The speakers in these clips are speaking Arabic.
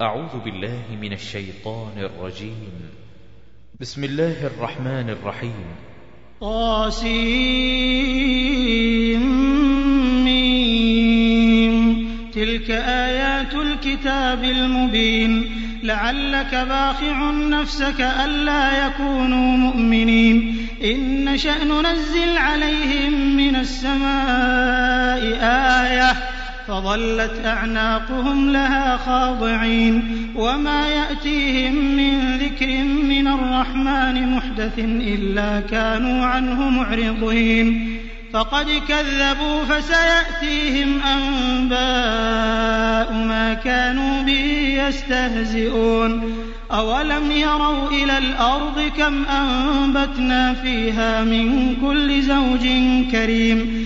أعوذ بالله من الشيطان الرجيم. بسم الله الرحمن الرحيم. طاسيم تلك آيات الكتاب المبين. لعلك باخع نفسك ألا يكونوا مؤمنين. إن نشأ ننزل عليهم من السماء آية. فظلت أعناقهم لها خاضعين وما يأتيهم من ذكر من الرحمن محدث إلا كانوا عنه معرضين فقد كذبوا فسيأتيهم أنباء ما كانوا به يستهزئون أولم يروا إلى الأرض كم أنبتنا فيها من كل زوج كريم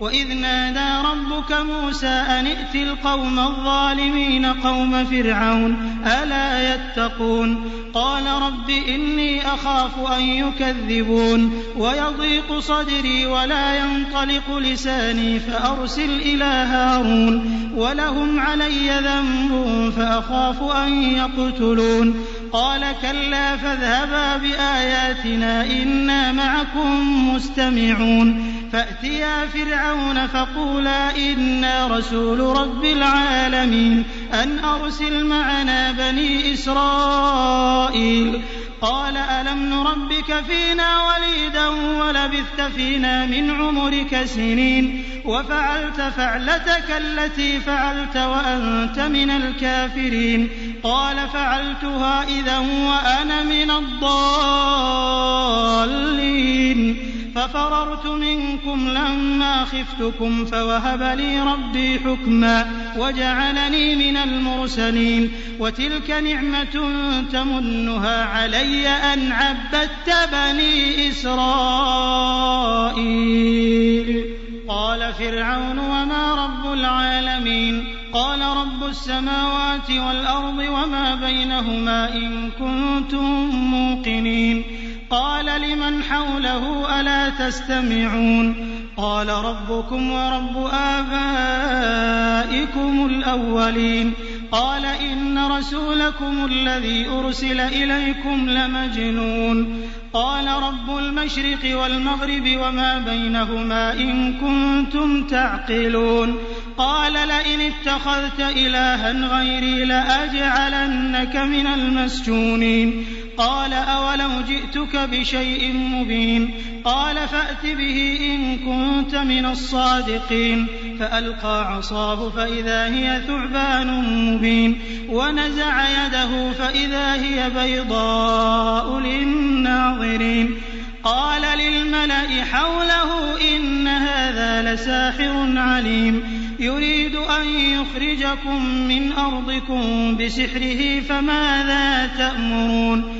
وإذ نادى ربك موسى أن ائت القوم الظالمين قوم فرعون ألا يتقون قال رب إني أخاف أن يكذبون ويضيق صدري ولا ينطلق لساني فأرسل إلى هارون ولهم علي ذنب فأخاف أن يقتلون قال كلا فاذهبا بآياتنا إنا معكم مستمعون فأتيا فرعون فقولا إنا رسول رب العالمين أن أرسل معنا بني إسرائيل. قال ألم نربك فينا وليدا ولبثت فينا من عمرك سنين وفعلت فعلتك التي فعلت وأنت من الكافرين. قال فعلتها إذا وأنا من الضالين. ففررت منكم لما خفتكم فوهب لي ربي حكما وجعلني من المرسلين وتلك نعمة تمنها علي أن عبدت بني إسرائيل. قال فرعون وما رب العالمين. قال رب السماوات والأرض وما بينهما إن كنتم موقنين. قال لمن حوله ألا تستمعون؟ قال ربكم ورب آبائكم الأولين. قال إن رسولكم الذي أرسل إليكم لمجنون. قال رب المشرق والمغرب وما بينهما إن كنتم تعقلون. قال لئن اتخذت إلها غيري لأجعلنك من المسجونين. قال أولو جئتك بشيء مبين قال فأت به إن كنت من الصادقين فألقى عصاه فإذا هي ثعبان مبين ونزع يده فإذا هي بيضاء للناظرين قال للملأ حوله إن هذا لساحر عليم يريد أن يخرجكم من أرضكم بسحره فماذا تأمرون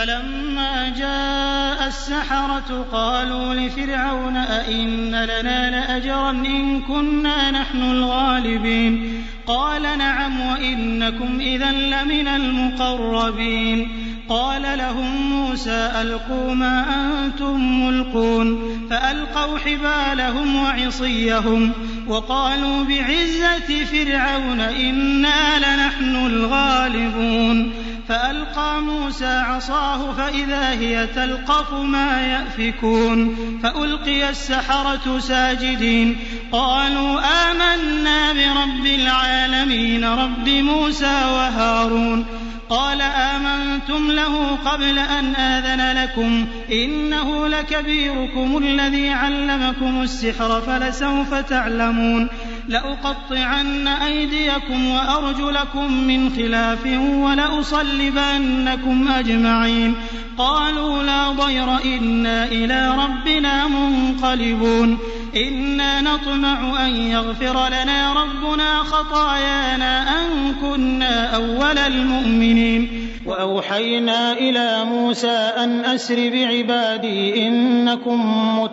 فلما جاء السحرة قالوا لفرعون أئن لنا لأجرا إن كنا نحن الغالبين؟ قال نعم وإنكم إذا لمن المقربين. قال لهم موسى ألقوا ما أنتم ملقون. فألقوا حبالهم وعصيهم وقالوا بعزة فرعون إنا لنحن الغالبون. فألقى موسى عصاه فإذا هي تلقف ما يأفكون فألقي السحرة ساجدين قالوا آمنا برب العالمين رب موسى وهارون قال آمنتم له قبل أن آذن لكم إنه لكبيركم الذي علمكم السحر فلسوف تعلمون لأقطعن أيديكم وأرجلكم من خلاف ولأصلبنكم أجمعين. قالوا لا ضير إنا إلى ربنا منقلبون. إنا نطمع أن يغفر لنا ربنا خطايانا أن كنا أول المؤمنين. وأوحينا إلى موسى أن أسر بعبادي إنكم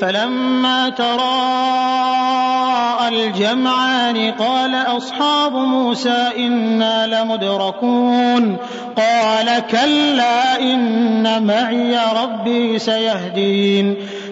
فلما تراءى الجمعان قال أصحاب موسى إنا لمدركون قال كلا إن معي ربي سيهدين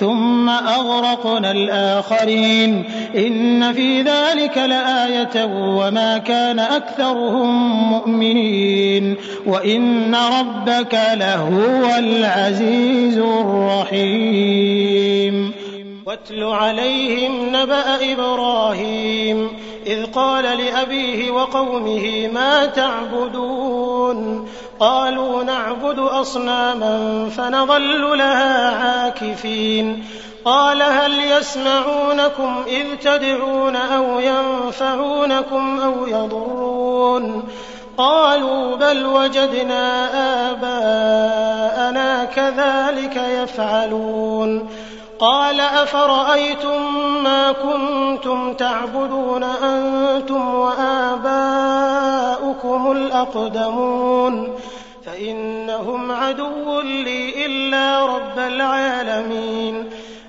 ثم أغرقنا الآخرين. إن في ذلك لآية وما كان أكثرهم مؤمنين. وإن ربك لهو العزيز الرحيم. واتل عليهم نبأ إبراهيم. إذ قال لأبيه وقومه ما تعبدون؟ قالوا نعبد أصناما فنظل لها عاكفين. قال هل يسمعونكم إذ تدعون أو ينفعونكم أو يضرون؟ قالوا بل وجدنا آباءنا كذلك يفعلون. قال أفرأيتم ما كنتم تعبدون أنتم وآباؤكم الأقدمون فإنهم عدو لي إلا رب العالمين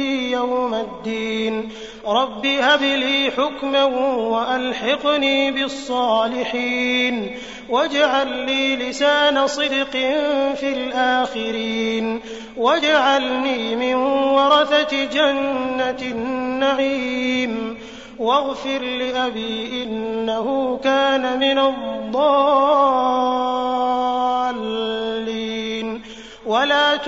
يوم الدين. رب هب لي حكما وألحقني بالصالحين. واجعل لي لسان صدق في الآخرين. واجعلني من ورثة جنة النعيم. واغفر لأبي إنه كان من الضالين.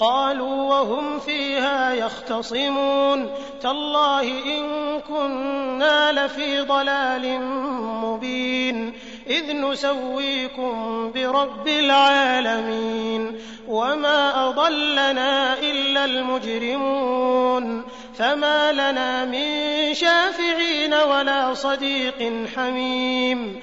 قالوا وهم فيها يختصمون. تالله إن كنا لفي ضلال مبين. إذ نسويكم برب العالمين. وما أضلنا إلا المجرمون. فما لنا من شافعين ولا صديق حميم.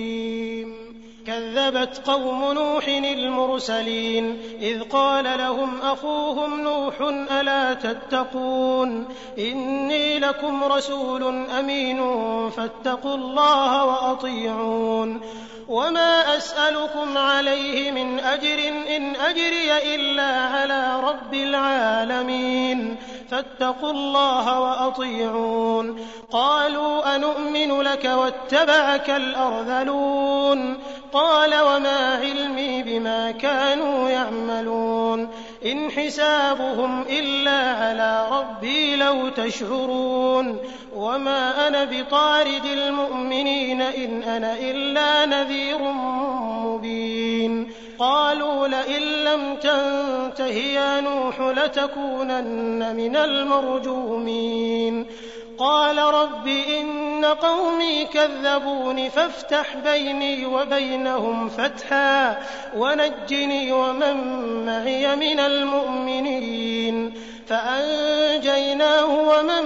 كذبت قوم نوح المرسلين إذ قال لهم أخوهم نوح ألا تتقون إني لكم رسول أمين فاتقوا الله وأطيعون وما أسألكم عليه من أجر إن أجري إلا على رب العالمين فاتقوا الله وأطيعون قالوا أنؤمن لك واتبعك الأرذلون قال وما علمي بما كانوا يعملون إن حسابهم إلا على ربي لو تشعرون وما أنا بطارد المؤمنين إن أنا إلا نذير مبين قالوا لئن لم تنته يا نوح لتكونن من المرجومين قال رب إن قومي كذبون فافتح بيني وبينهم فتحا ونجني ومن معي من المؤمنين فأنجيناه ومن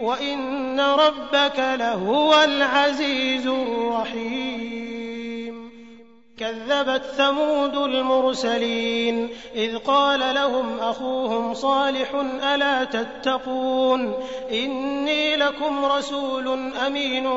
وإن ربك لهو العزيز الرحيم. كذبت ثمود المرسلين إذ قال لهم أخوهم صالح ألا تتقون إني لكم رسول أمين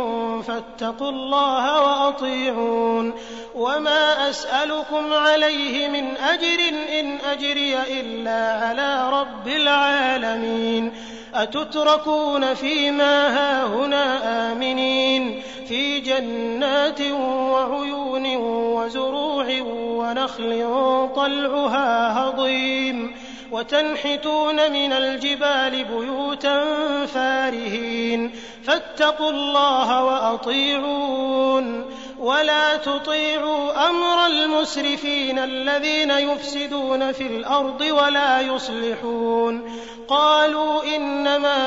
فاتقوا الله وأطيعون وما أسألكم عليه من أجر إن أجري إلا على رب العالمين أتتركون فيما هاهنا آمنين في جنات وعيون وزروع ونخل طلعها هضيم وتنحتون من الجبال بيوتا فارهين فاتقوا الله وأطيعون ولا تطيعوا أمر المسرفين الذين يفسدون في الأرض ولا يصلحون قالوا إنما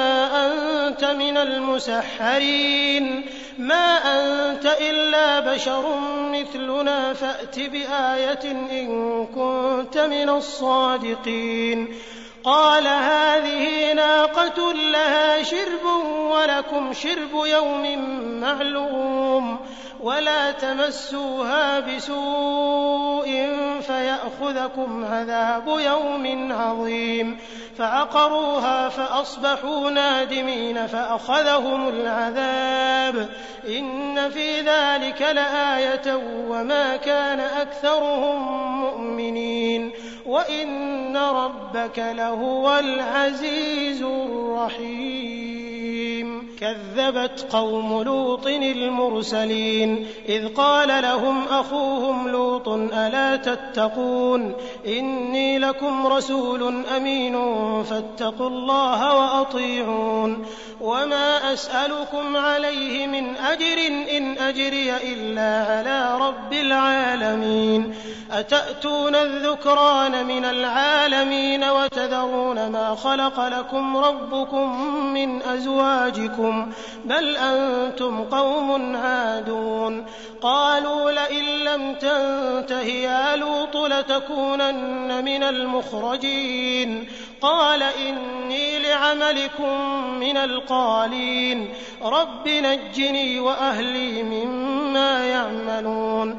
أنت من المسحرين ما أنت إلا بشر مثلنا فأت بآية إن كنت من الصادقين. قال هذه ناقة لها شرب ولكم شرب يوم معلوم ولا تمسوها بسوء فيأخذكم عذاب يوم عظيم فعقروها فأصبحوا نادمين فأخذهم العذاب إن في ذلك لآية وما كان أكثرهم مؤمنين وإن ربك لهو العزيز الرحيم. كذبت قوم لوط المرسلين إذ قال لهم أخوهم لوط ألا تتقون إني لكم رسول أمين فاتقوا الله وأطيعون وما أسألكم عليه من أجر إن أجري إلا على رب العالمين أتأتون الذكران من العالمين وتذرون ما خلق لكم ربكم من أزواجكم بل أنتم قوم عادون. قالوا لئن لم تنته يا لوط لتكونن من المخرجين. قال إني لعملكم من القالين. رب نجني وأهلي مما يعملون.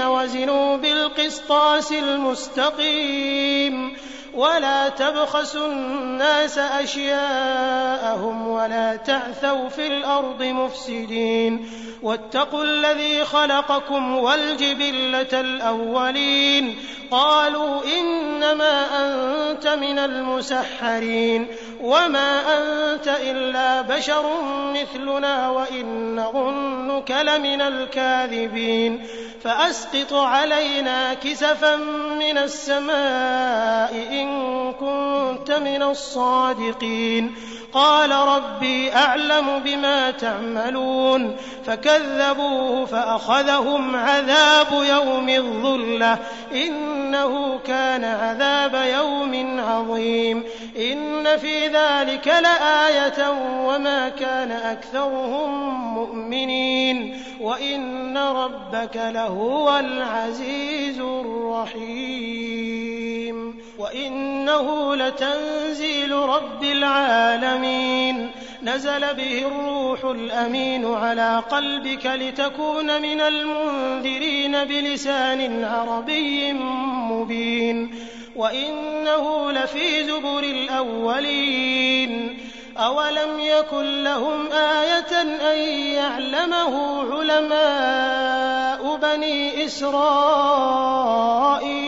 وزنوا بالقسطاس المستقيم ولا تبخسوا الناس أشياءهم ولا تعثوا في الأرض مفسدين واتقوا الذي خلقكم والجبلة الأولين قالوا إنما أنت من المسحرين وما أنت إلا بشر مثلنا وإن نظنك لمن الكاذبين فأسقط علينا كسفا من السماء إن كنت من الصادقين قال ربي أعلم بما تعملون فكذبوه فأخذهم عذاب يوم الظلة إنه كان عذاب يوم عظيم إن في ذلك لآية وما كان أكثرهم مؤمنين وإن ربك لهو العزيز الرحيم وإنه لتنزيل رب العالمين نزل به الروح الأمين على قلبك لتكون من المنذرين بلسان عربي مبين وإنه لفي زبر الأولين أولم يكن لهم آية أن يعلمه علماء بني إسرائيل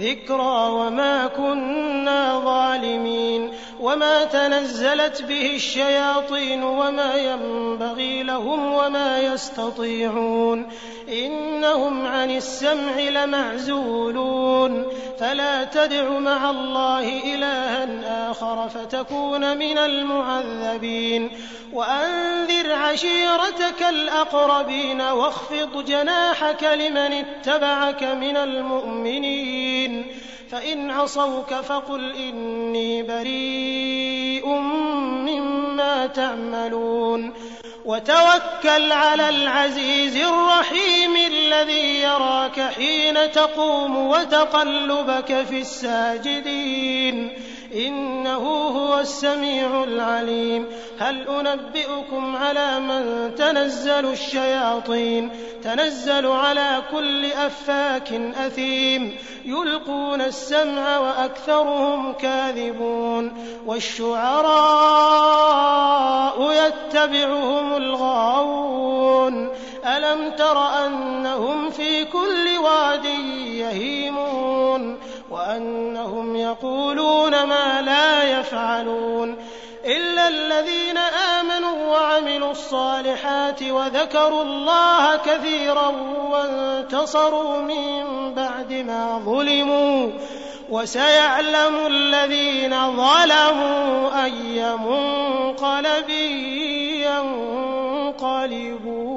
ذكرى وما كنا ظالمين وما تنزلت به الشياطين وما ينبغي لهم وما يستطيعون إنهم عن السمع لمعزولون فلا تدع مع الله إلها آخر فتكون من المعذبين وأنذر عشيرتك الأقربين واخفض جناحك لمن اتبعك من المؤمنين فإن عصوك فقل إني بريء مما تعملون وتوكل على العزيز الرحيم الذي يراك حين تقوم وتقلبك في الساجدين إنه هو السميع العليم. هل أنبئكم على من تنزل الشياطين؟ تنزل على كل أفاك أثيم. يلقون السمع وأكثرهم كاذبون. والشعراء يتبعهم الغاوون. ألم تر أنهم في كل واد يهيمون؟ وأنهم يقولون ما لا يفعلون إلا الذين آمنوا وعملوا الصالحات وذكروا الله كثيرا وانتصروا من بعد ما ظلموا وسيعلم الذين ظلموا أي منقلب ينقلبون